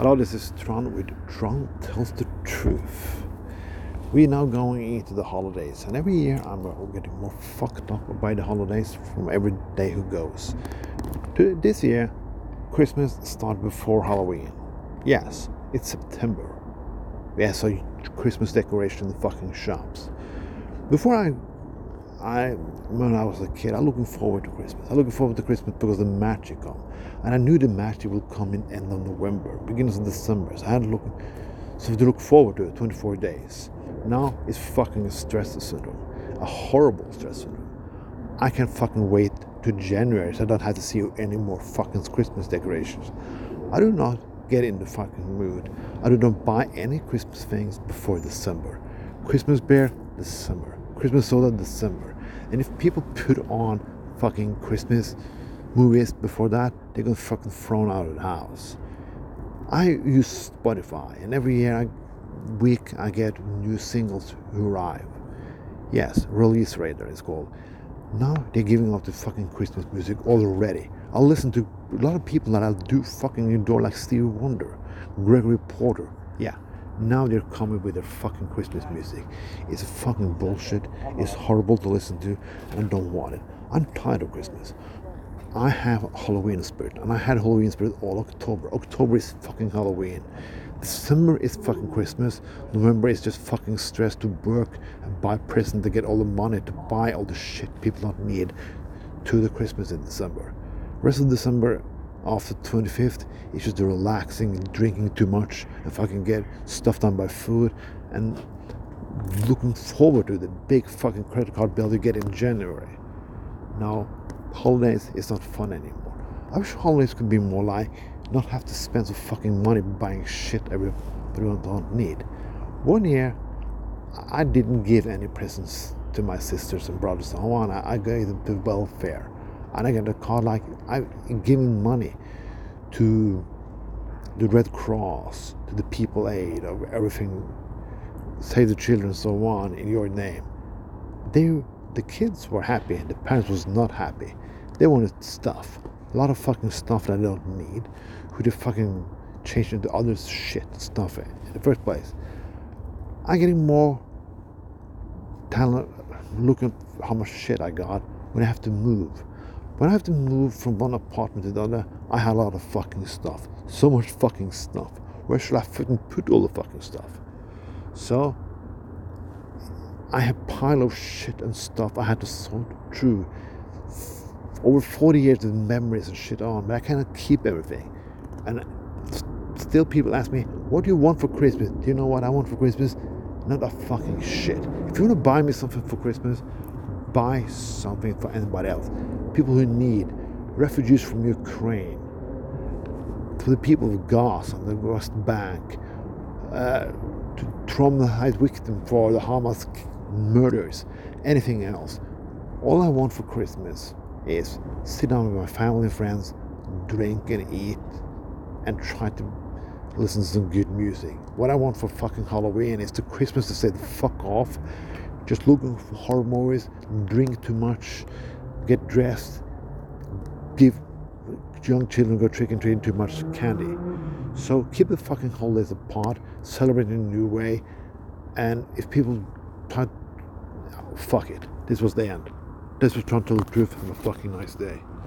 Hello, this is Tron with Tron Tells the Truth. We're now going into the holidays, and every year I'm uh, getting more fucked up by the holidays from every day who goes. This year, Christmas started before Halloween. Yes, it's September. Yeah, so Christmas decoration in the fucking shops. Before I I when I was a kid, I was looking forward to Christmas. I'm looking forward to Christmas because the magic come, and I knew the magic will come in end of November, beginnings of December. So I had to look, so to look forward to it, 24 days. Now it's fucking a stress syndrome, a horrible stress syndrome. I can't fucking wait to January so I don't have to see any more fucking Christmas decorations. I do not get in the fucking mood. I do not buy any Christmas things before December. Christmas beer, December. Christmas soda December. And if people put on fucking Christmas movies before that, they're gonna fucking thrown out of the house. I use Spotify, and every year, I, week, I get new singles who arrive. Yes, release radar is called. Now they're giving out the fucking Christmas music already. I'll listen to a lot of people that I do fucking adore, like Stevie Wonder, Gregory Porter. Yeah, now they're coming with their fucking Christmas music. It's fucking bullshit. It's horrible to listen to, and don't want it. I'm tired of Christmas. I have Halloween spirit, and I had Halloween spirit all October. October is fucking Halloween. December is fucking Christmas. November is just fucking stress to work and buy presents to get all the money to buy all the shit people don't need to the Christmas in December. Rest of December after 25th it's just the relaxing and drinking too much and fucking get stuff done by food and looking forward to the big fucking credit card bill you get in January. Now, holidays is not fun anymore. I wish holidays could be more like not have to spend some fucking money buying shit everyone don't need. One year, I didn't give any presents to my sisters and brothers and on. I gave them to welfare and I get a card like I'm giving money to the Red Cross, to the People Aid, or everything, Save the Children, so on, in your name. They, the kids were happy, the parents was not happy. They wanted stuff, a lot of fucking stuff that they don't need, who they fucking change into other shit stuff in the first place. I'm getting more talent. Look at how much shit I got when I have to move when I have to move from one apartment to the other, I have a lot of fucking stuff. So much fucking stuff. Where should I fucking put all the fucking stuff? So, I have a pile of shit and stuff I had to sort through. Over 40 years of memories and shit on, but I cannot keep everything. And still people ask me, what do you want for Christmas? Do you know what I want for Christmas? Not a fucking shit. If you want to buy me something for Christmas, buy something for anybody else. People who need, refugees from Ukraine, for the people of Gaza and the West Bank, uh, to traumatize victims for the Hamas murders, anything else. All I want for Christmas is sit down with my family and friends, drink and eat, and try to listen to some good music. What I want for fucking Halloween is to Christmas to say the fuck off just looking for horror movies, drink too much, get dressed, give young children go trick and treating too much candy. So keep the fucking holidays apart, celebrate in a new way, and if people try, fuck it. This was the end. This was Trying to Tell the Truth. Have a fucking nice day.